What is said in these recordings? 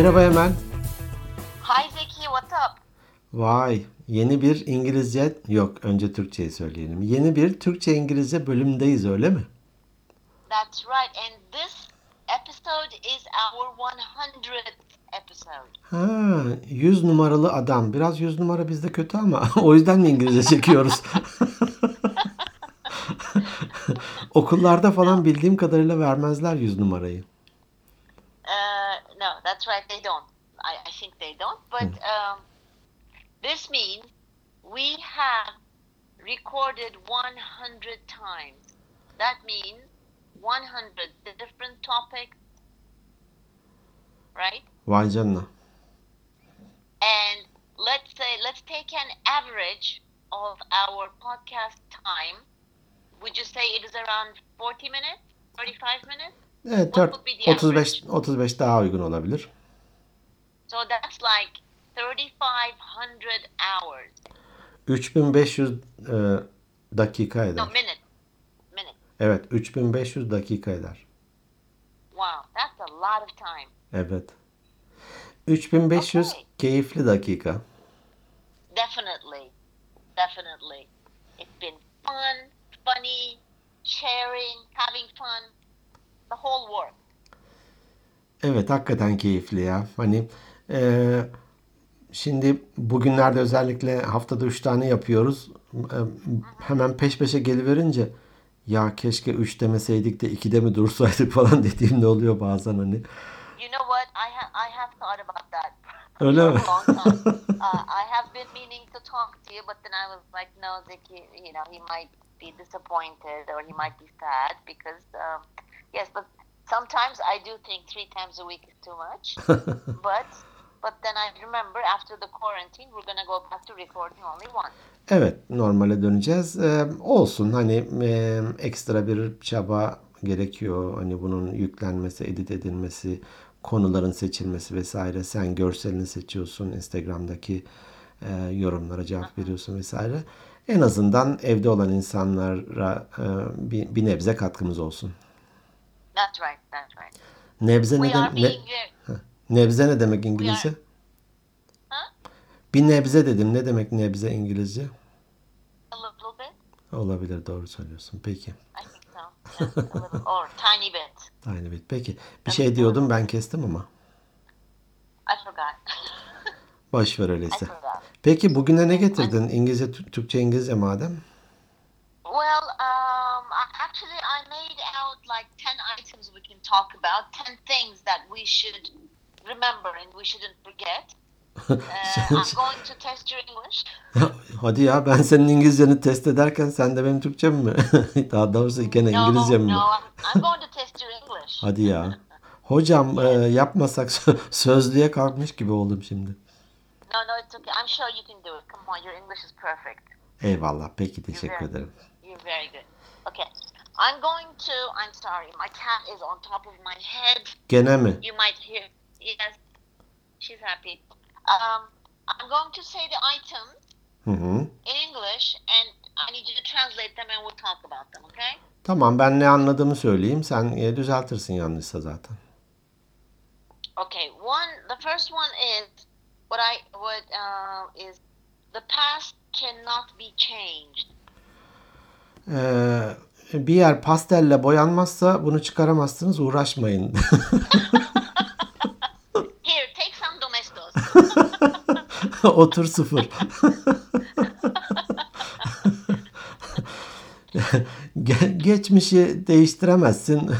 Merhaba Emel. Hi Zeki, what's up? Vay, yeni bir İngilizce, yok önce Türkçeyi söyleyelim. Yeni bir Türkçe İngilizce bölümündeyiz öyle mi? That's right, and this episode is our 100th episode. Ha, 100 numaralı adam. Biraz 100 numara bizde kötü ama o yüzden mi İngilizce çekiyoruz? Okullarda falan bildiğim kadarıyla vermezler 100 numarayı. Uh, no, that's right, they don't. I, I think they don't, but um, this means we have recorded 100 times. That means 100 different topics, right? Vay canına. And let's say let's take an average of our podcast time. Would you say it is around 40 minutes? 45 minutes? Evet, What would be the 35 35 daha uygun olabilir. So that's like 3,500 hours. 3500 e, dakika No, eder. minutes. Minutes. Evet, 3500 dakika eder. Wow, that's a lot of time. Evet. 3500 Okay. keyifli dakika. Definitely. Definitely. It's been fun, funny, sharing, having fun, the whole work. Evet hakikaten keyifli ya. Hani eee, şimdi bugünlerde özellikle haftada 3 tane yapıyoruz. E, hemen peş peşe geliverince ya keşke 3 demeseydik de 2'de mi dursaydık falan dediğim de oluyor bazen hani. You know what? I have I have thought about that Öyle mi? uh, I have been meaning to talk to you, but then I was like, no, Zeki, you know, he might be disappointed or he might be sad because, um, yes, but sometimes I do think three times a week is too much. but but then I remember after the quarantine, we're gonna go back to recording only once. Evet normale döneceğiz. Eee, olsun hani eee, ekstra bir çaba gerekiyor. Hani bunun yüklenmesi, edit edilmesi, konuların seçilmesi vesaire. Sen görselini seçiyorsun, Instagram'daki eee, yorumlara cevap veriyorsun vesaire. En azından evde olan insanlara eee, bir, bir nebze katkımız olsun. That's right. That's right. Nebze ne, We are dem- ne- being nebze ne demek İngilizce? Huh? Bir nebze dedim. Ne demek nebze İngilizce? A little bit. Olabilir doğru söylüyorsun. Peki. I think so. Yeah, a little or tiny bit. Aynı bit. Peki. Bir şey diyordum ben kestim ama. I forgot. Boş ver öyleyse. Peki bugüne ne getirdin? İngilizce, Tü- Türkçe, İngilizce madem. Well, I- actually, I made out like 10 items we can talk about, 10 things that we should remember and we shouldn't forget. Uh, I'm going to test your English. Hadi ya ben senin İngilizceni test ederken sen de benim Türkçem mi? Daha doğrusu gene No, İngilizcem mi? no, I'm, going to test your English. Hadi ya. Hocam e, yapmasak sö- sözlüğe kalkmış gibi oldum şimdi. No, no, it's okay. I'm sure you can do it. Come on, your English is perfect. Eyvallah. Peki teşekkür very- ederim. You're very good. Okay. I'm going to, I'm sorry, my cat is on top of my head. Gene mi? You might hear, yes, she's happy. Um, I'm going to say the items Hı hı. in English and I need you to translate them and we'll talk about them, okay? Tamam ben ne anladığımı söyleyeyim. Sen e, düzeltirsin yanlışsa zaten. Okay, one, the first one is what I, what uh, is the past cannot be changed. Ee, bir yer pastelle boyanmazsa bunu çıkaramazsınız uğraşmayın. Here, take some domestos. Otur sıfır. Ge- Geçmişi değiştiremezsin.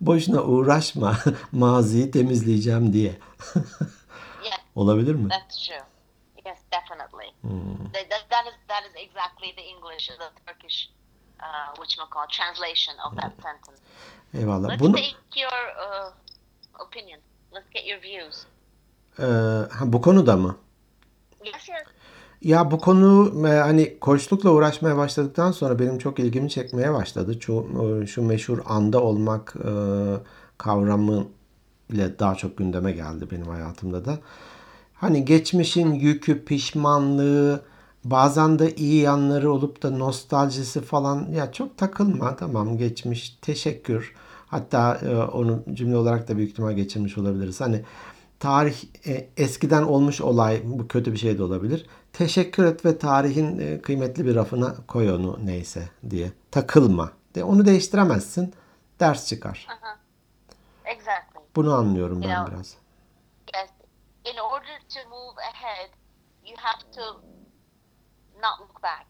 Boşuna uğraşma. Maziyi temizleyeceğim diye. Olabilir mi? that's true. Yes, definitely. That, that, that is that is exactly the English, the Turkish, uh, which call translation of that sentence. Eyvallah. Let's Bunu take your uh, opinion. Let's get your views. Ee, ha, bu konuda mı? Yes, yes. Ya bu konu e, hani koçlukla uğraşmaya başladıktan sonra benim çok ilgimi çekmeye başladı. Şu, e, şu meşhur anda olmak e, kavramı ile daha çok gündeme geldi benim hayatımda da. Hani geçmişin yükü, pişmanlığı, bazen de iyi yanları olup da nostaljisi falan ya çok takılma tamam geçmiş teşekkür. Hatta e, onu cümle olarak da büyük ihtimal geçirmiş olabiliriz. Hani tarih e, eskiden olmuş olay bu kötü bir şey de olabilir. Teşekkür et ve tarihin e, kıymetli bir rafına koy onu neyse diye. Takılma. De onu değiştiremezsin. Ders çıkar. Exactly. Bunu anlıyorum ben Ya. biraz. Yes. In order to move ahead, you have to not look back.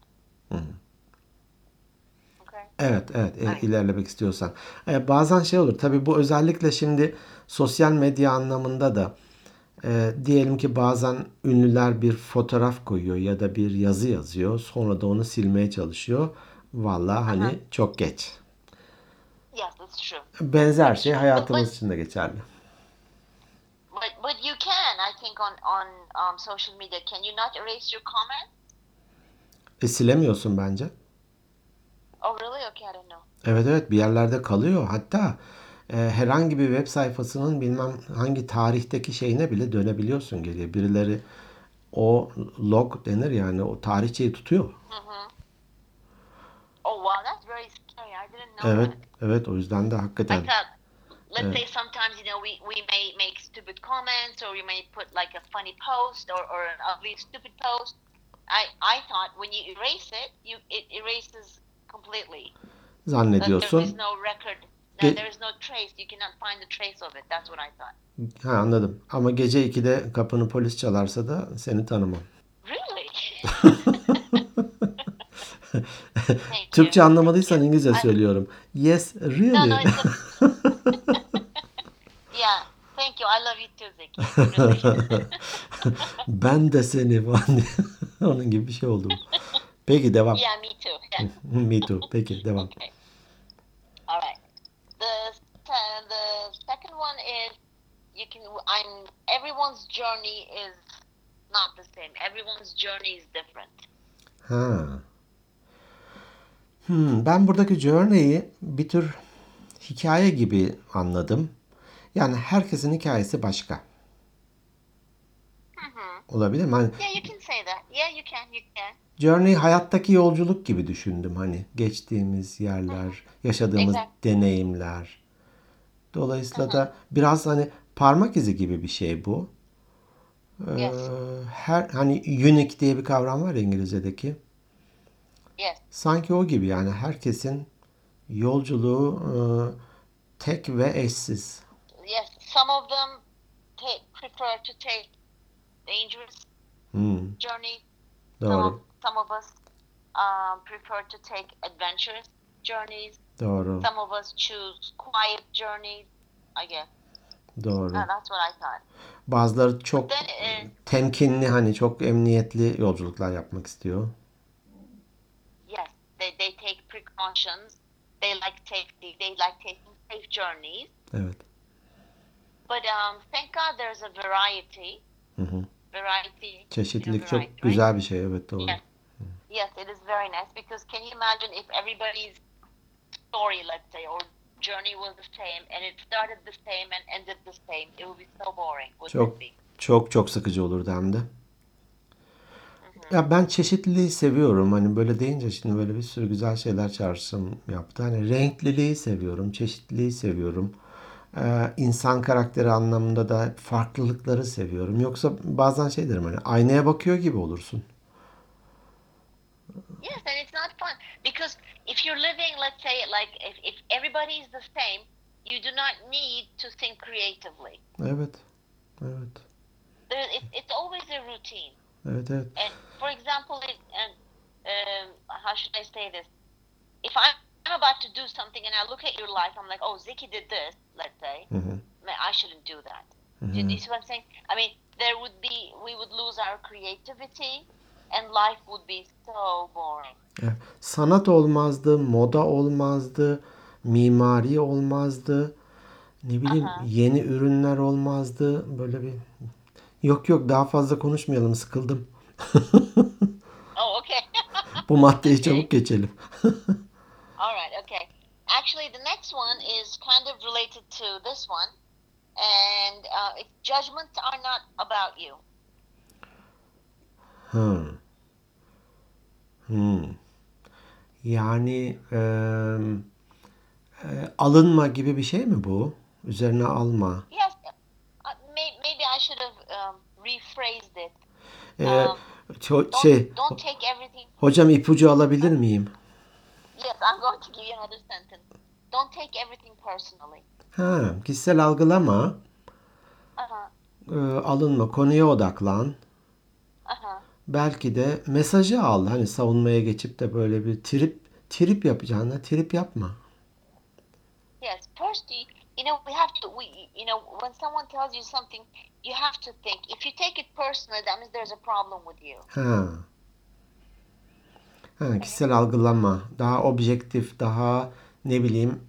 Okay. Evet, evet. e, Aynen. ilerlemek istiyorsan. E, bazen şey olur. Tabii bu özellikle şimdi sosyal medya anlamında da e, diyelim ki bazen ünlüler bir fotoğraf koyuyor ya da bir yazı yazıyor. Sonra da onu silmeye çalışıyor. Vallahi hani çok geç. Yes, true. Benzer şey hayatımız için de geçerli. But but you can, I think, on on um, social media. Can you not erase your comment? E, silemiyorsun bence. Oh, really? Okay, I don't know. Evet evet bir yerlerde kalıyor. Hatta e, herhangi bir web sayfasının bilmem hangi tarihteki şeyine bile dönebiliyorsun geriye. Birileri o log denir yani o tarihçeyi tutuyor. Oh, wow, that's very scary. I didn't know Evet that. evet o yüzden de hakikaten thought, let's Yeah. say sometimes you know we, we may make stupid comments or we may put like a funny post or, or an ugly stupid post. I I thought when you erase it, you it erases completely. That there is zannediyorsun. no record. There is no trace. You cannot find the trace of it. That's what I thought. Ha anladım. Ama gece 2'de kapını polis çalarsa da seni tanımam. Really? Türkçe anlamadıysan İngilizce söylüyorum. Yes, No, no, really. it's a, yeah. Thank you. I love you too, Zeki. Ben de seni falan. Onun gibi bir şey oldu. Peki devam. yeah, me too. Yeah. Me too. Peki devam. Okay. All right. The the second one is you can. I'm. Everyone's journey is not the same. Everyone's journey is different. Ha. Hmm, ben buradaki journey'i bir tür hikaye gibi anladım. Yani herkesin hikayesi başka. Olabilir mi? Hani Yeah, you can say that. Yeah, you can. You can. journey hayattaki yolculuk gibi düşündüm. Hani geçtiğimiz yerler, yaşadığımız Exact. deneyimler. Dolayısıyla da biraz hani parmak izi gibi bir şey bu. Ee, Yes. her hani unique diye bir kavram var İngilizce'deki. Yes. Sanki o gibi yani herkesin yolculuğu e, tek ve eşsiz. Some of them take, prefer to take dangerous Hmm, journey. Some of, doğru, some of us um, prefer to take adventurous journeys. doğru, Some of us choose quiet journeys. I guess. doğru. Uh, that's what I thought. Bazıları çok Then, uh, temkinli hani çok emniyetli yolculuklar yapmak istiyor. yes, they, they take precautions. They like take they like taking safe journeys. Evet. But um, thank God there's a variety. Hı hı. Variety. Çeşitlilik çok variety, right? güzel bir şey evet doğru. Yes. Yes, it is very nice because can you imagine if everybody's story, let's say, or journey was the same and it started the same and ended the same? It would be so boring, Çok çok çok sıkıcı olurdu hem de. Ya ben çeşitliliği seviyorum. Hani böyle deyince şimdi böyle bir sürü güzel şeyler çağrışım yaptı. Hani renkliliği seviyorum, çeşitliliği seviyorum. Ee, insan karakteri anlamında da farklılıkları seviyorum. Yoksa bazen şey derim hani aynaya bakıyor gibi olursun. Yes, and it's not fun because if you're living, let's say, like if, if everybody is the same, you do not need to think creatively. Evet. Evet. There, it, it's always a routine. Evet evet. And for example, it, and um, how should I say this? If I'm, I'm about to do something and I look at your life, I'm like, oh, Ziki did this, let's say. Man, I shouldn't do that. Do you see what I'm saying? I mean, there would be, we would lose our creativity and life would be so boring. Evet. Sanat olmazdı, moda olmazdı, mimari olmazdı. Ne bileyim Aha. yeni ürünler olmazdı. Böyle bir Yok yok daha fazla konuşmayalım sıkıldım. Oh, okay. Bu maddeyi çabuk geçelim. All right, okay. Actually, the next one is kind of related to this one. And uh, it, judgments are not about you. Hmm. Hmm. Yani eee, e, alınma gibi bir şey mi bu? Üzerine alma. Yes, uh, may, maybe I should Ee, Um, ço- don't, şey don't take everything. hocam ipucu alabilir miyim? I'm going to give you another sentence. Don't take everything personally. Ha, kişisel algılama, Uh-huh. e, alınma, konuya odaklan. Uh-huh. Belki de mesajı al. Hani savunmaya geçip de böyle bir trip trip yapacağına trip yapma. Yes, first you, you know we have to we you know when someone tells you something you have to think if you take it personally that means there's a problem with you. Ha. Ha, kişisel algılama, daha objektif, daha ne bileyim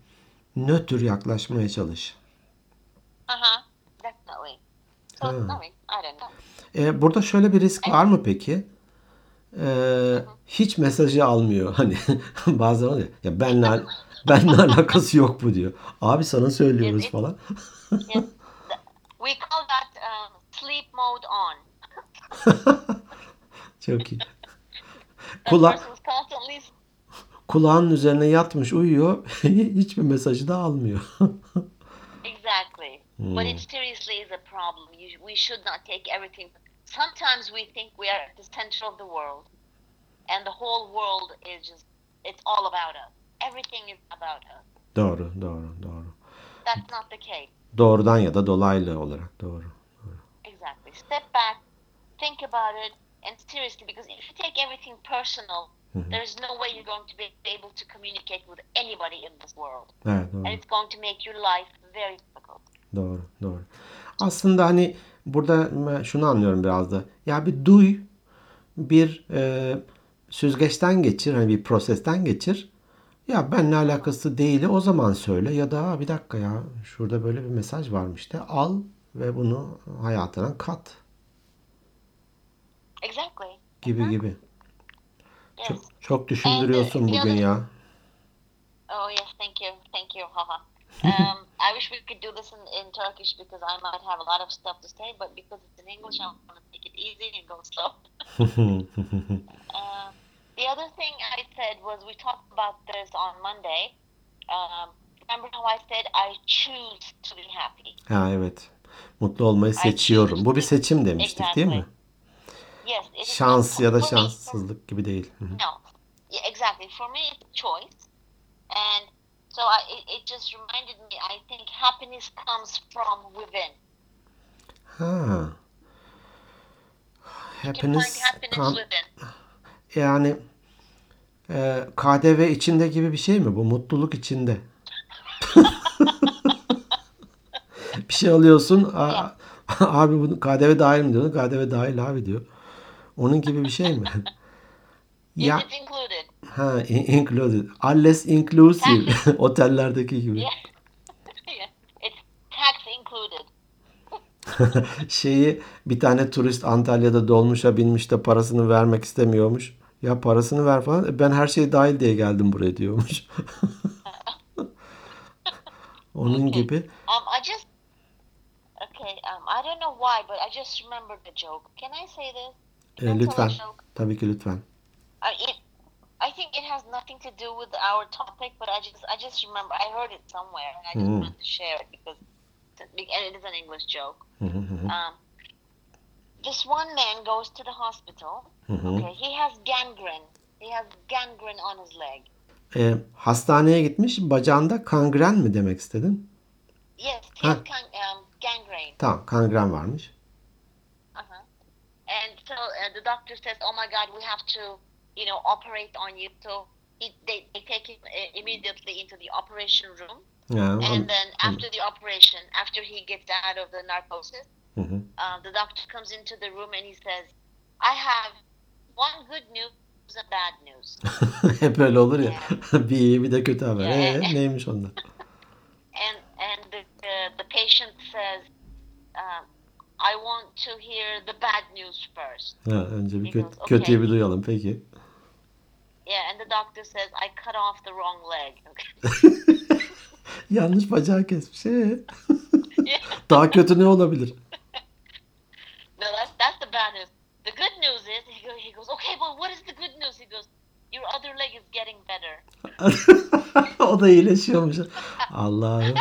nötr yaklaşmaya çalış. Uh-huh. Definitely. So Hmm. I mean, I don't know. E, burada şöyle bir risk var mı peki? E, hiç mesajı almıyor. Hani bazen oluyor. Ya benle benle alakası yok bu diyor. Abi sana söylüyoruz falan. Yes. we call that um, sleep mode on. Çok iyi. That Kula person's constantly kulağının üzerine yatmış uyuyor. Hiçbir mesajı da almıyor. Exactly. But it seriously is a problem. You, we should not take everything. Sometimes we think we are at the center of the world, and the whole world is just, it's all about us. Everything is about us. doğru, doğru, doğru. That's not the case. Doğrudan ya da dolaylı olarak doğru. Exactly. Step back, think about it, and seriously, because if you take everything personal, there's no way you're going to be able to communicate with anybody in this world. Evet, doğru. And it's going to make your life very difficult. Doğru, doğru. Aslında hani burada şunu anlıyorum biraz da. Ya bir duy, bir e, süzgeçten geçir, hani bir prosesten geçir. Ya benimle alakası değil o zaman söyle ya da "Aa, bir dakika ya şurada böyle bir mesaj varmış de al ve bunu hayatına kat Exactly. gibi gibi. Yes. Çok, çok düşündürüyorsun And, uh, bugün the ya. Oh yes, thank you, thank you, haha. Um, I wish we could do this in, in Turkish because I might have a lot of stuff to say, but because it's in English, I'm going to take it easy and go slow. Um, the other thing I said was we talked about this on Monday. Um, remember how I said I choose to be happy? ha evet. Mutlu olmayı seçiyorum. Bu bir seçim demiştik değil mi? Yes. It is Şans ya da şanssızlık gibi değil. Hı hı. No. Yeah, exactly. For me, it's a choice, and so I, it, it just reminded me. I think happiness comes from within. Ha. You can find Happiness happiness come, within. yani e, KDV içinde gibi bir şey mi bu? Mutluluk içinde. bir şey alıyorsun. "Aa, abi bunu KDV dahil mi diyorsun? KDV dahil abi diyor. Onun gibi bir şey mi? Ya it's included. ha in- included. Alles inclusive. Otellerdeki gibi. Yeah. yeah. It's tax included. Şeyi bir tane turist Antalya'da dolmuşa binmiş de parasını vermek istemiyormuş. Ya parasını ver falan. "E, Ben her şey dahil diye geldim buraya diyormuş. Onun gibi. Um, I just. Okay. Um, I don't know why, but I just remembered the joke. Can I say this? E, lütfen. Tabii ki lütfen. I, it, I think it has nothing to do with our topic, but I just I just remember I heard it somewhere, and I just Mm. wanted to share it because, and it is an English joke. Hı hı hı. Um, this one man goes to the hospital. Okay, he has gangrene. He has gangrene on his leg. E, hastaneye gitmiş. Bacağında kangren mi demek istedin? Yes, he has Huh. can, um, gangrene. Tamam kangren varmış. So uh, the doctor says, "Oh my God, we have to, you know, operate on you." So he, they they take him uh, immediately into the operation room. Ya, And on- then after the operation, after he gets out of the narcosis, hı. uh, the doctor comes into the room and he says, "I have one good news and bad news." Hep öyle olur ya. bir iyi bir de kötü haber. Yeah. E, neymiş onlar? and and the uh, the patient says, um, "I want to hear the bad news first. Ha, önce bir He kötü, goes, kötüyü "Okay." bir duyalım peki. Yeah, and the doctor says, "I cut off the wrong leg." Yanlış bacağı kesmiş. E, yeah. daha kötü ne olabilir? No, that's that's the bad news. The good news is he goes, he goes, okay, but what is the good news? He goes, your other leg is getting better. o da iyileşiyormuş. Allah'ım.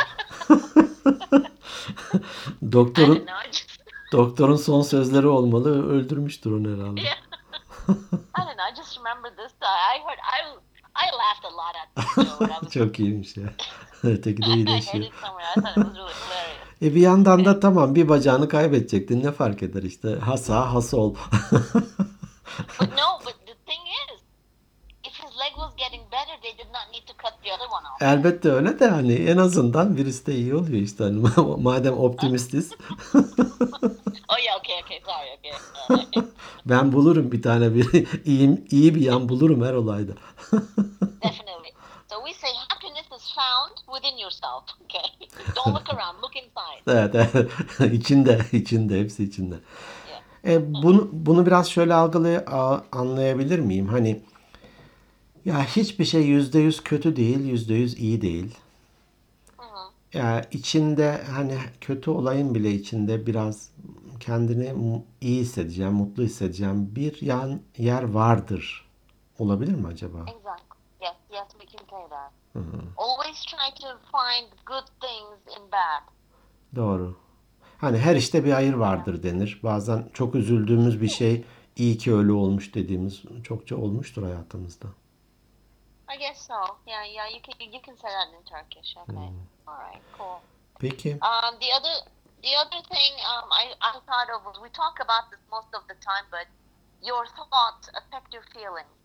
I Doktorun don't know. I just, Doktorun son sözleri olmalı. Öldürmüştür onu herhalde. Yeah. I don't know. I just remember this. I heard. I I laughed a lot at this was Çok iyiymiş ya. Öteki de iyileşiyor. E bir yandan da tamam bir bacağını kaybedecektin. Ne fark eder işte. Ha sağ ha sol. But no, but the thing is, if his leg was getting better, they did not need to cut the other one off. Elbette öyle de hani en azından birisi de iyi oluyor işte. Hani madem optimistiz. Oh yeah, okay, okay, sorry, okay. Ben bulurum bir tane bir iyi, iyi bir yan bulurum her olayda. Definitely. So we say happiness is found within yourself. Okay, don't look around, look inside. Evet, evet. içinde, içinde, hepsi içinde. Yeah. E, bunu bunu biraz şöyle algılay a- anlayabilir miyim? Hani ya hiçbir şey yüzde yüz kötü değil, yüzde yüz iyi değil. Mhm. Ya içinde hani kötü olayın bile içinde biraz kendini iyi hissedeceğim, mutlu hissedeceğim bir yan yer vardır. Olabilir mi acaba? Exactly. Yes, yes, we can say that. Always try to find good things in bad. Doğru. Hani her işte bir hayır vardır denir. Bazen çok üzüldüğümüz bir şey iyi ki öyle olmuş dediğimiz çokça olmuştur hayatımızda. I guess so. Yeah, yeah. You can you can say that in Turkish. Okay. All right. Cool. Peki. Um, the other the other thing um, I, I thought of was we talk about this most of the time, but your thoughts affect your feelings.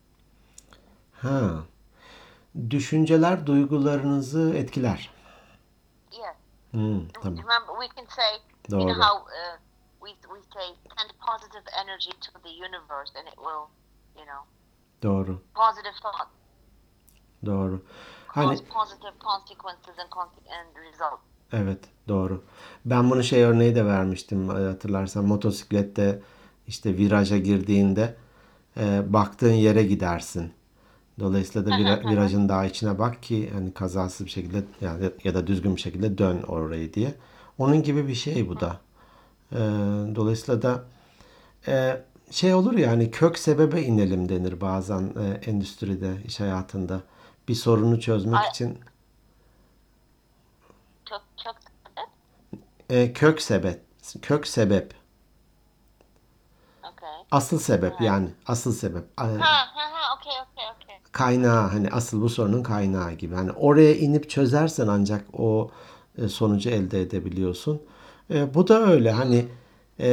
Ha. Düşünceler duygularınızı etkiler. Yes. Hmm, tamam. Remember, we can say you Doğru. know how uh, we we say send positive energy to the universe, and it will, you know, Doğru. positive thoughts Doğru. Hani evet doğru. Ben bunu şey örneği de vermiştim hatırlarsan motosiklette işte viraja girdiğinde e, baktığın yere gidersin. Dolayısıyla da vira- virajın daha içine bak ki hani kazasız bir şekilde yani ya da düzgün bir şekilde dön orayı diye. Onun gibi bir şey bu da. E, dolayısıyla da e, şey olur ya hani kök sebebe inelim denir bazen e, endüstride, iş hayatında. Bir sorunu çözmek Ay- için Çok çok e, kök sebep, kök sebep, okay. asıl sebep yani asıl sebep, Ha ha ha. Okay okay okay. kaynağı hani asıl bu sorunun kaynağı gibi. Hani oraya inip çözersen ancak o e, sonucu elde edebiliyorsun. E, bu da öyle hani e,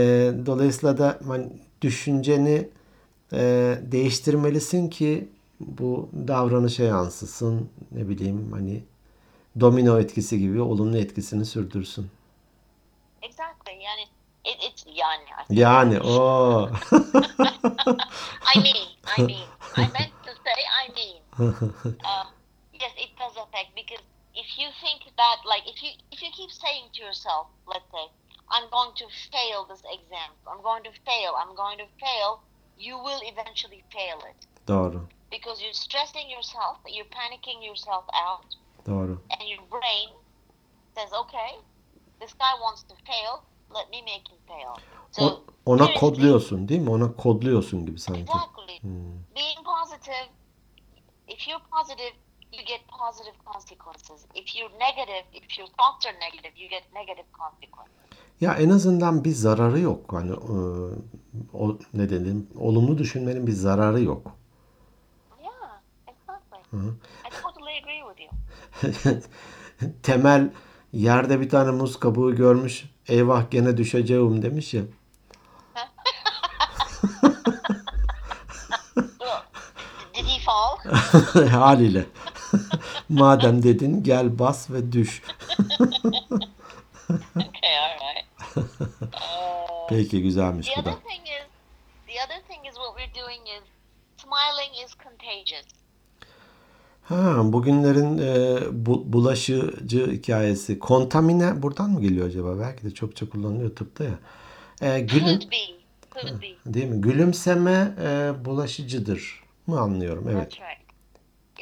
dolayısıyla da hani düşünceni e, değiştirmelisin ki bu davranışa yansısın ne bileyim hani domino etkisi gibi olumlu etkisini sürdürsün. Exactly. Yani it, it's yani. Yani o I mean, I mean, I meant to say I mean. Uh, yes, it does affect because if you think that, like, if you if you keep saying to yourself, let's say, I'm going to fail this exam, I'm going to fail, I'm going to fail, you will eventually fail it doğru because you're stressing yourself, you're panicking yourself out, doğru and your brain says, okay, this guy wants to fail, let me make him fail. So O- ona kodluyorsun değil mi? Ona kodluyorsun gibi sanki. Exactly. Being positive, if you're positive, you get positive consequences. If you're negative, if your thoughts are negative, you get negative consequences. Ya en azından bir zararı yok. Hani e, o ne dedim? Olumlu düşünmenin bir zararı yok. I totally agree with you. Temel yerde bir tane muz kabuğu görmüş. Eyvah gene düşeceğim demiş ya. Did he fall? Haliyle. Madem dedin gel bas ve düş. okay, all right. Uh, Peki güzelmiş bu da. the other thing is what we're doing is smiling is contagious. Ha, bugünlerin e, bu, bulaşıcı hikayesi. Kontamine buradan mı geliyor acaba? Belki de çokça kullanılıyor tıpta ya. E, gülüm, Could be, could be. değil mi? Gülümseme e, bulaşıcıdır mı anlıyorum? Evet. That's right.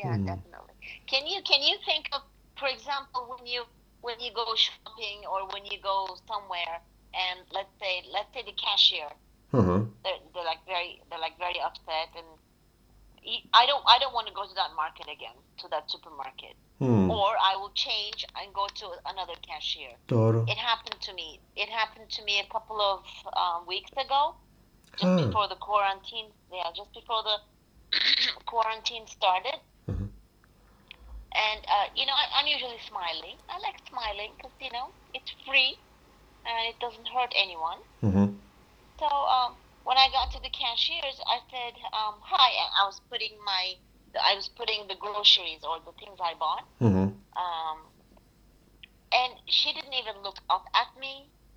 Yeah, definitely. Can you can you think of, for example, when you when you go shopping or when you go somewhere and let's say let's say the cashier Hı hı. they're, they're like very they're like very upset and I don't I don't want to go to that market again, to that supermarket. Hmm, Or I will change and go to another cashier. doğru. It happened to me. It happened to me a couple of um, weeks ago, just Huh. before the quarantine. Yeah, just before the quarantine started. Mhm. And uh, you know, I, I'm usually smiling. I like smiling because you know it's free and it doesn't hurt anyone. Hı hı. So um, when I got to the cashiers, I said, um, "Hi," and I was putting my, I was putting the groceries or the things I bought. Hı. Um, and she didn't even look up at me.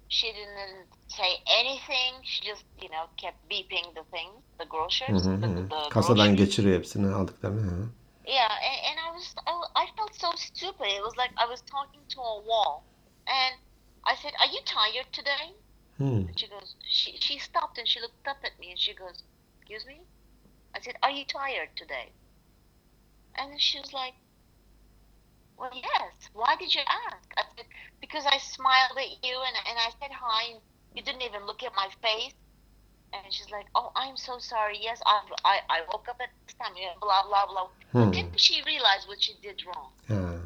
She didn't say anything. She just, you know, kept beeping the things, the groceries, hı the, hı. the Kasadan groceries. geçiriyor hepsini aldıklarını. Hı. Yeah, and, and I was, I, I felt so stupid. It was like I was talking to a wall. And I said, "Are you tired today?" Hmm. And she goes, she, she stopped and she looked up at me and she goes, Excuse me? I said, Are you tired today? And then she was like, Well, yes. Why did you ask? I said, Because I smiled at you and, and I said hi and you didn't even look at my face. And she's like, Oh, I'm so sorry. Yes, I, I, I woke up at this time, you know, blah, blah, blah. Hmm. Didn't she realize what she did wrong?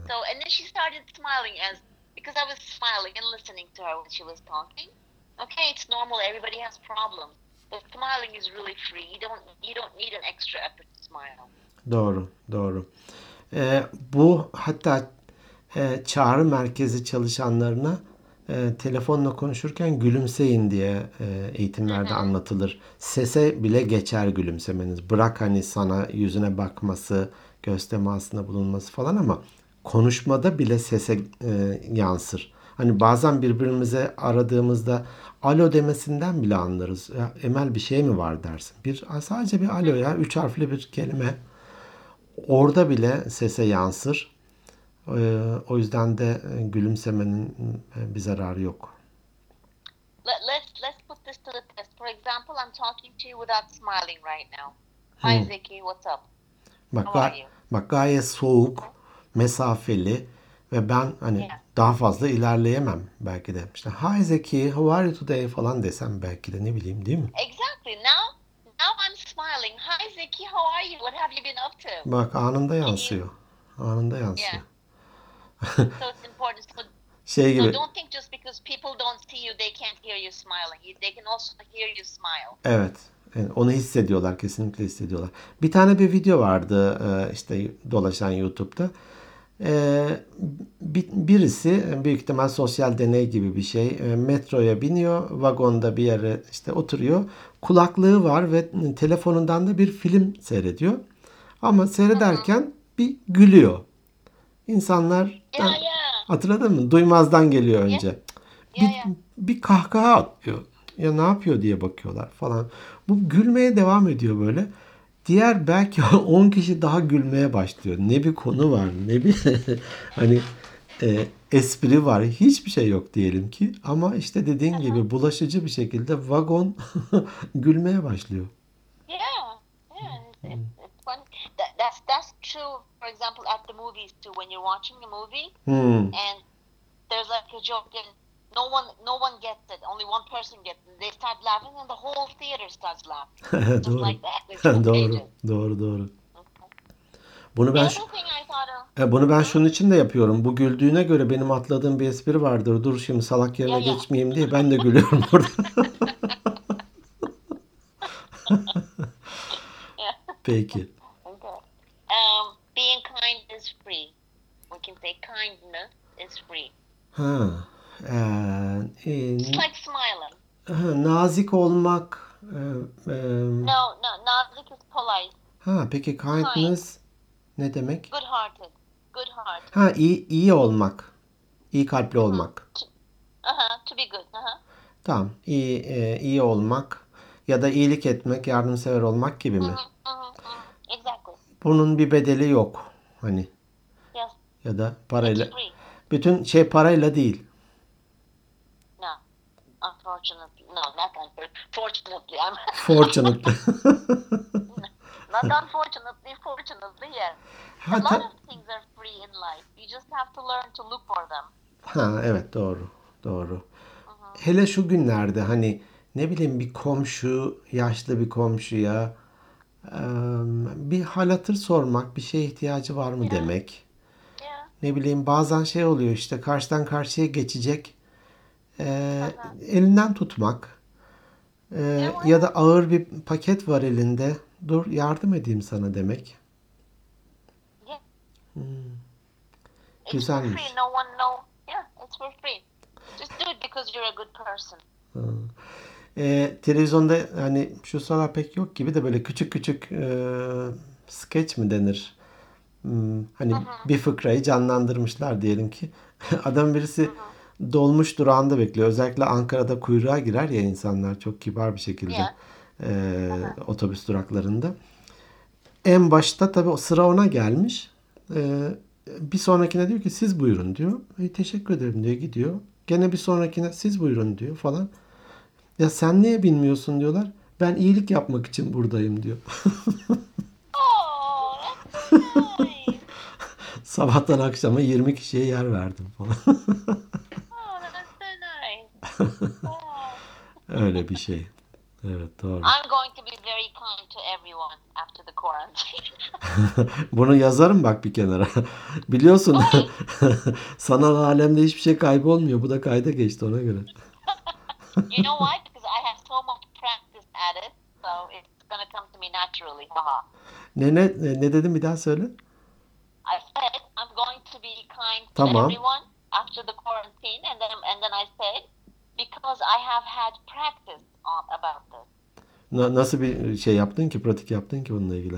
So, and then she started smiling as because I was smiling and listening to her when she was talking. Okay, it's normal. Everybody has problems, but smiling is really free. You don't you don't need an extra effort to smile. Doğru, doğru. Ee, bu hatta e, çağrı merkezi çalışanlarına e, telefonla konuşurken gülümseyin diye e, eğitimlerde anlatılır. Sese bile geçer gülümsemeniz. Bırak hani sana yüzüne bakması, göz temasında bulunması falan ama konuşmada bile sese e, yansır. Hani bazen birbirimize aradığımızda alo demesinden bile anlarız. Ya, Emel bir şey mi var dersin. Bir sadece bir alo ya üç harfli bir kelime orada bile sese yansır. Ee, o yüzden de e, gülümsemenin e, bir zararı yok. Let, let's let's put this to the test. For example, I'm talking to you without smiling right now. Hi, Ziki. What's up? Bak, How are you? bak gayet soğuk, mesafeli ve ben hani Yeah. Daha fazla ilerleyemem belki de. İşte hi Zeki, how are you today falan desem belki de ne bileyim değil mi? Exactly. Now now I'm smiling. Hi, Ziki. How are you? What have you been up to? Bak anında yansıyor. Anında yansıyor. Yeah. So it's important. So Şey So gibi. don't think just because people don't see you, they can't hear you smiling. They can also hear you smile. Evet. Yani Onu hissediyorlar. Kesinlikle hissediyorlar. Bir tane bir video vardı işte dolaşan YouTube'da. E, bir- Birisi büyük ihtimal sosyal deney gibi bir şey. E, Metroya biniyor. Vagonda bir yere işte oturuyor. Kulaklığı var ve telefonundan da bir film seyrediyor. Ama seyrederken bir gülüyor. İnsanlar hatırladın mı? Duymazdan geliyor önce. Bir, bir kahkaha atıyor. Ya ne yapıyor diye bakıyorlar falan. Bu gülmeye devam ediyor böyle. Diğer belki 10 kişi daha gülmeye başlıyor. Ne bir konu var, ne bir hani e, espri var. Hiçbir şey yok diyelim ki. Ama işte dediğin gibi bulaşıcı bir şekilde vagon gülmeye başlıyor. Yeah, yeah. Funny. That, that's that's true. For example, at the movies too. When you're watching a movie Hmm. and there's like a joke and no one no one gets it. Only one person gets it. They start laughing and the whole theater starts laughing. Just like that. Doğru. Doğru doğru. Bunu ben. E, bunu ben şunun için de yapıyorum. Bu güldüğüne göre benim atladığım bir espri vardır. Dur şimdi salak yerine ya. geçmeyeyim diye ben de gülüyorum burada. Peki. Okay. Um, being kind is free. We can say kindness is free. Ha. Ee, e, It's like smiling. ha, nazik olmak. e, e, No, no, nazik is polite. ha peki kindness ne demek? Good hearted. Good heart. Ha iyi iyi olmak. İyi kalpli olmak. Uh huh. To be good. Uh huh. Tamam. İyi e, iyi olmak ya da iyilik etmek, yardımsever olmak gibi mi? Uh huh. Uh huh. Exactly. Bunun bir bedeli yok. Hani Yes. ya da It's parayla free. bütün şey parayla değil. Unfortunately, no, not unfortunately. Fortunately, I'm Fortunately. not unfortunately. Fortunately, yes. A ha, lot ta- of things are free in life. You just have to learn to look for them. ha evet doğru. Doğru. Hele şu günlerde hani ne bileyim bir komşu yaşlı bir komşuya bir hal hatır sormak, bir şeye ihtiyacı var mı demek. Yeah. Ne bileyim bazen şey oluyor işte karşıdan karşıya geçecek. Eee, elinden tutmak. Eee, ya da ağır bir paket var elinde. Dur yardım edeyim sana demek. For Güzelmiş. Eee, televizyonda hani şu sıralar pek yok gibi de böyle küçük küçük eee skeç mi denir? Hmm, hani bir fıkrayı canlandırmışlar diyelim ki. Adam birisi dolmuş durağında bekliyor. Özellikle Ankara'da kuyruğa girer ya insanlar çok kibar bir şekilde Yeah. eee, otobüs duraklarında. En başta tabii o sıra ona gelmiş. Eee, bir sonrakine diyor ki siz buyurun diyor. E, teşekkür ederim diyor gidiyor. Gene bir sonrakine siz buyurun diyor falan. Ya sen niye bilmiyorsun diyorlar. Ben iyilik yapmak için buradayım diyor. Sabahtan akşama 20 kişiye yer verdim falan. Oh, that's so nice. Oh. Öyle bir şey. Evet doğru. I'm going to be very kind to everyone after the quarantine. Bunu yazarım bak bir kenara. Biliyorsun sanal alemde hiçbir şey kaybolmuyor. Bu da kayda geçti ona göre. you know why? Because I have so much practice at it, so it's gonna come to me naturally. Haha. Ne ne ne dedim bir daha söyle. I said I'm going to be kind to Tamam. everyone after the quarantine, and then and then I said because I have had practice on about this. Na- nasıl bir şey yaptın ki, pratik yaptın ki bununla ilgili?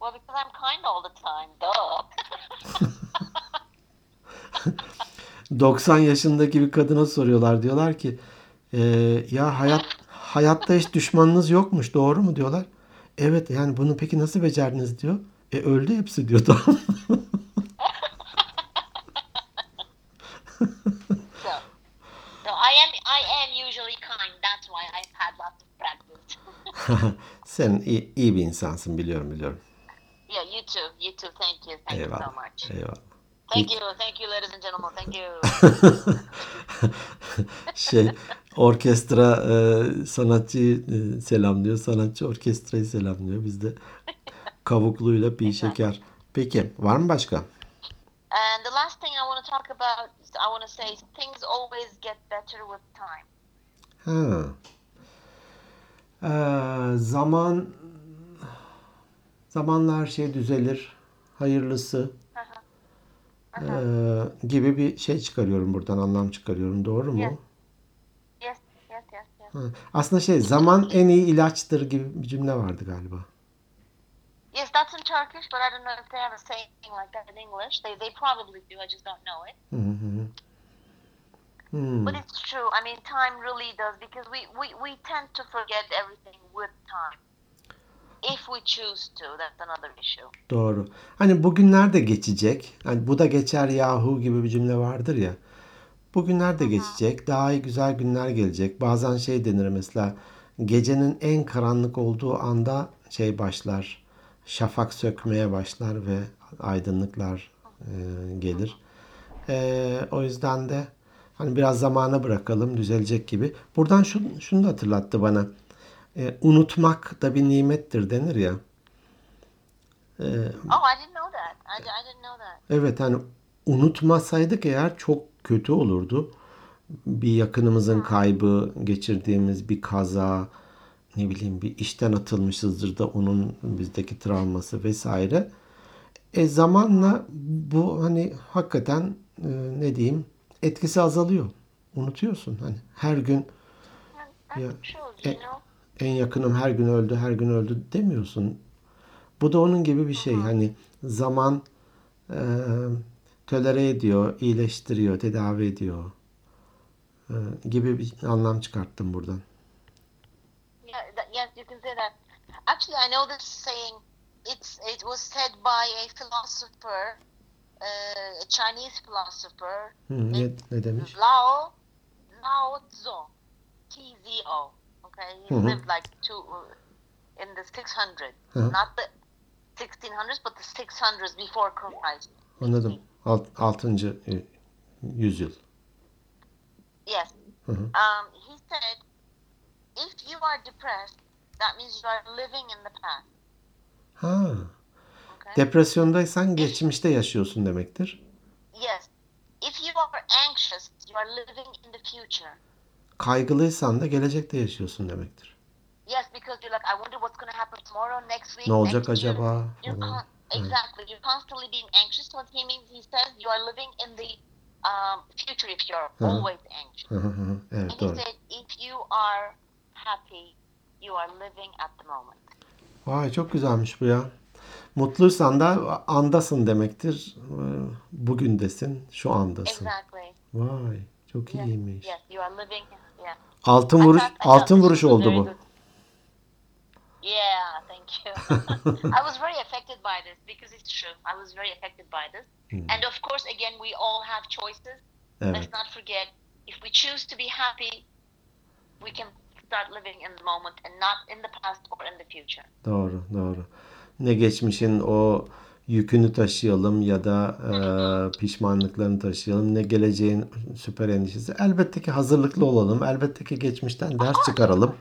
Well, because I'm kind all the time. Duh. 90 yaşındaki bir kadına soruyorlar. Diyorlar ki "Ee, ya hayat hayatta hiç düşmanınız yokmuş doğru mu diyorlar. Evet yani bunu peki nasıl becerdiniz diyor. E öldü hepsi diyor tamam. I am I am usually kind. That's why I've had lots of practice. Sen iyi, iyi bir insansın biliyorum biliyorum. yeah, you too. You too. Thank you. Thank you so Eyvallah. much. Eyvallah. Thank you. Thank you, ladies and gentlemen. Thank you. şey orkestra e, sanatçıyı e, selamlıyor. Sanatçı orkestrayı selamlıyor. Bizde kavukluyla pi şeker. Peki var mı başka? And the last thing I want to talk about, I want to say, is things always get better with time. Ha. Ee, zaman zamanla her şey düzelir. Hayırlısı ee, gibi bir şey çıkarıyorum buradan anlam çıkarıyorum. Doğru mu? Yes. Yes, yes, yes, yes. Ha. Aslında şey zaman en iyi ilaçtır gibi bir cümle vardı galiba. Yes, that's in Turkish, but I don't know if they have a saying like that in English. They they probably do. I just don't know it. Hı hı hı. Hmm. But it's true. I mean, time really does because we, we, we tend to forget everything with time. If we choose to, that's another issue. Doğru. Hani bugünler de geçecek. Hani bu da geçer yahu gibi bir cümle vardır ya. Bugünler de geçecek. Daha iyi güzel günler gelecek. Bazen şey denir mesela gecenin en karanlık olduğu anda şey başlar. Şafak sökmeye başlar ve aydınlıklar e, gelir. E, o yüzden de hani biraz zamana bırakalım düzelecek gibi. Buradan şunu, şunu da hatırlattı bana. E, unutmak da bir nimettir denir ya. E, Oh, I didn't know that. I, I didn't know that. Evet hani unutmasaydık eğer çok kötü olurdu. Bir yakınımızın kaybı, geçirdiğimiz bir kaza, ne bileyim bir işten atılmışızdır da onun bizdeki travması vesaire. E zamanla bu hani hakikaten e, ne diyeyim etkisi azalıyor. Unutuyorsun hani her gün you Eh, know? en yakınım her gün öldü, her gün öldü demiyorsun. Bu da onun gibi bir şey. Hani zaman e, tolere ediyor, iyileştiriyor, tedavi ediyor e, gibi bir anlam çıkarttım buradan. Yeah, that, yes, you can say that. Actually, I know this saying. It's it was said by a philosopher, uh, a Chinese philosopher, Hı, ne, ne demiş? Lao Lao Tzu, T Z O. Okay, he Mhm. lived like two uh, in the 600s, Hı hı. not the 1600s, but the 600s before Christ. Anladım. Alt, altıncı yüzyıl. Yes. Hı hı. Um, he said, if you are depressed, that means you are living in the past. Ha. Okay. Depresyondaysan geçmişte yaşıyorsun demektir. yes. If you are anxious, you are living in the future. Kaygılıysan da gelecekte yaşıyorsun demektir. Yes, because you're like, I wonder what's going to happen tomorrow, next week, Ne olacak next year. acaba? You're falan. exactly. You're constantly being anxious. What he means, he says, you are living in the um, future if you're Hı hı. always anxious. Hı hı hı. And evet he doğru. said, if you are happy, you are living at the moment. Vay çok güzelmiş bu ya. Mutluysan da andasın demektir. Bugündesin, şu andasın. Exactly. Vay çok Yes. iyiymiş. Yes, you are living. Yeah. Altın I vuruş thought- I thought altın this vuruş oldu bu. good. Yeah, thank you. I was very affected by this because it's true. I was very affected by this. Hmm. And of course, again, we all have choices. Evet. Let's not forget if we choose to be happy, we can start living in the moment and not in the past or in the future. Doğru, doğru. Ne geçmişin o yükünü taşıyalım ya da e, pişmanlıklarını taşıyalım. Ne geleceğin süper endişesi. Elbette ki hazırlıklı olalım. Elbette ki geçmişten ders çıkaralım.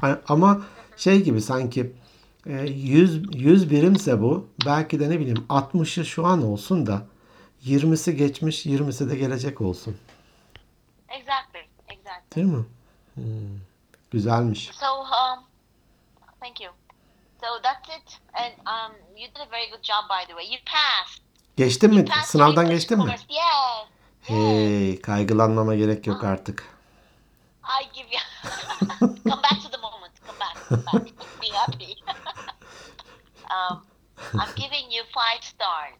Hani- Ama şey gibi sanki e, 100, 100 birimse bu belki de ne bileyim 60'ı şu an olsun da 20'si geçmiş 20'si de gelecek olsun. Exactly, exactly. Değil mi? Hmm. Güzelmiş. So, um, thank you. So that's it. And um, you did a very good job, by the way. You passed. Geçtin mi? Sınavdan geçtin mi? Yes. yes. Hey, kaygılanmama gerek yok artık. I give you. come back to the moment. Come back. Come back. Be happy. um, I'm giving you five stars.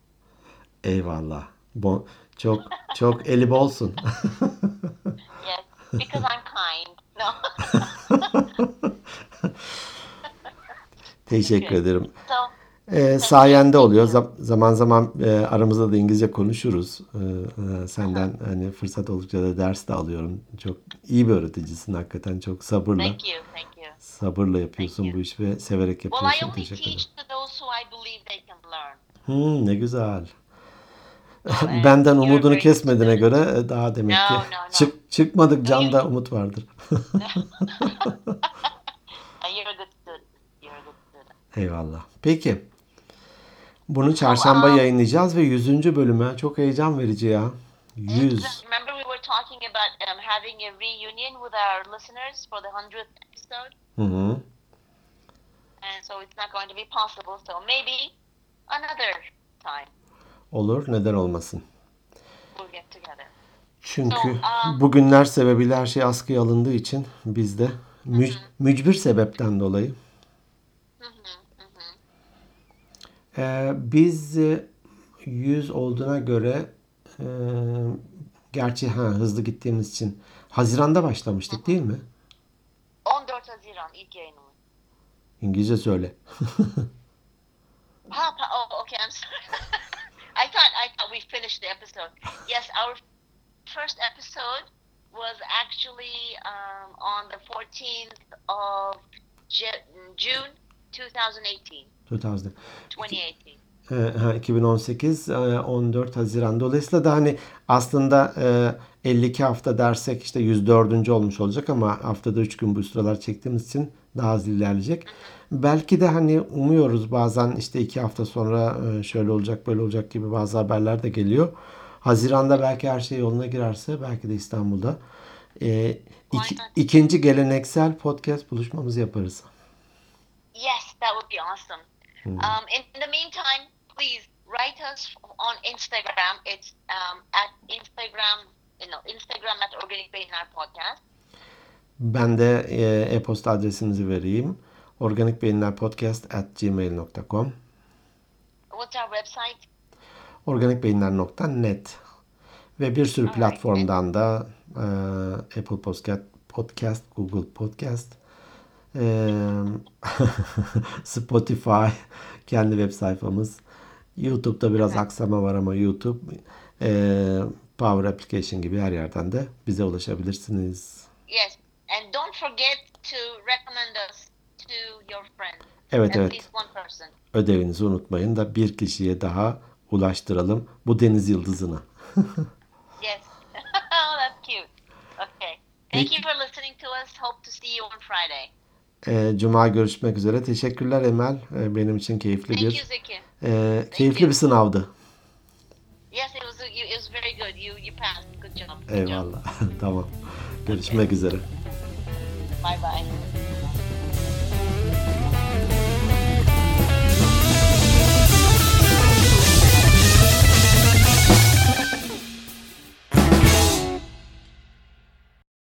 Eyvallah. Bo çok çok eli bolsun. Yes, because I'm kind. Teşekkür ederim. so Ee, sayende oluyor. Zam- zaman zaman e, aramızda da İngilizce konuşuruz. Ee, e, senden hani fırsat oldukça da ders de alıyorum. Çok iyi bir öğreticisin hakikaten. Çok sabırla thank you, thank you. sabırla yapıyorsun bu işi ve severek Well, I yapıyorsun. only Teşekkür ederim. teach to those who I believe they can learn. Hmm, ne güzel. Benden umudunu kesmediğine göre e, daha demek No, ki no, no. çık çıkmadık canda umut vardır. Uh. Eyvallah. Peki. Bunu çarşamba Aa. yayınlayacağız ve 100. bölüme çok heyecan verici ya. 100. Remember we were talking about um, having a reunion with our listeners for the 100th episode? Hı hı. And so it's not going to be possible. So maybe another time Olur, neden olmasın? Çünkü um, bugünler sebebiyle her şey askıya alındığı için biz de mü- mücbir sebepten dolayı. Ee, biz e, 100 olduğuna göre e, gerçi ha, hızlı gittiğimiz için Haziran'da başlamıştık değil mi? 14 Haziran ilk yayınımız. İngilizce söyle. Ha, pa- oh, okay, I'm sorry. I thought I thought we finished the episode. Yes, our first episode was actually um, on the 14th of Ju- June 2018. 2000. 2018. Ee, ha, 2018 e, 14 Haziran. Dolayısıyla da hani aslında e, 52 hafta dersek işte 104. olmuş olacak ama haftada 3 gün bu sıralar çektiğimiz için daha az ilerleyecek. Belki de hani umuyoruz bazen işte 2 hafta sonra e, şöyle olacak böyle olacak gibi bazı haberler de geliyor. Haziran'da belki her şey yoluna girerse belki de İstanbul'da e, iki- ikinci geleneksel podcast buluşmamızı yaparız. Yes, that would be awesome. Um, in the meantime, please write us on Instagram. It's um, at Instagram, you know, Instagram at Organic Beyinler Podcast. Ben de e, e-posta adresimizi vereyim. organikbeyinlerpodcast at gmail.com What's our website? organikbeyinler.net ve bir sürü platformdan da e, Apple Podcast, Podcast, Google Podcast, e, Spotify, kendi web sayfamız, YouTube'da biraz aksama var ama YouTube, e, Power Application gibi her yerden de bize ulaşabilirsiniz. Yes, forget to recommend us to your friends. Evet At evet. least one person. Ödevinizi unutmayın da bir kişiye daha ulaştıralım bu deniz yıldızına. Yes. oh, that's cute. Okay. Thank you for listening to us. Hope to see you on Friday. E, Cuma görüşmek üzere. Teşekkürler Emel. E, benim için keyifli Thank you, bir Zeki. e, keyifli bir sınavdı. Yes, it was it was very good. You you passed. Good job. Good job. Eyvallah. tamam. Görüşmek üzere. Bye-bye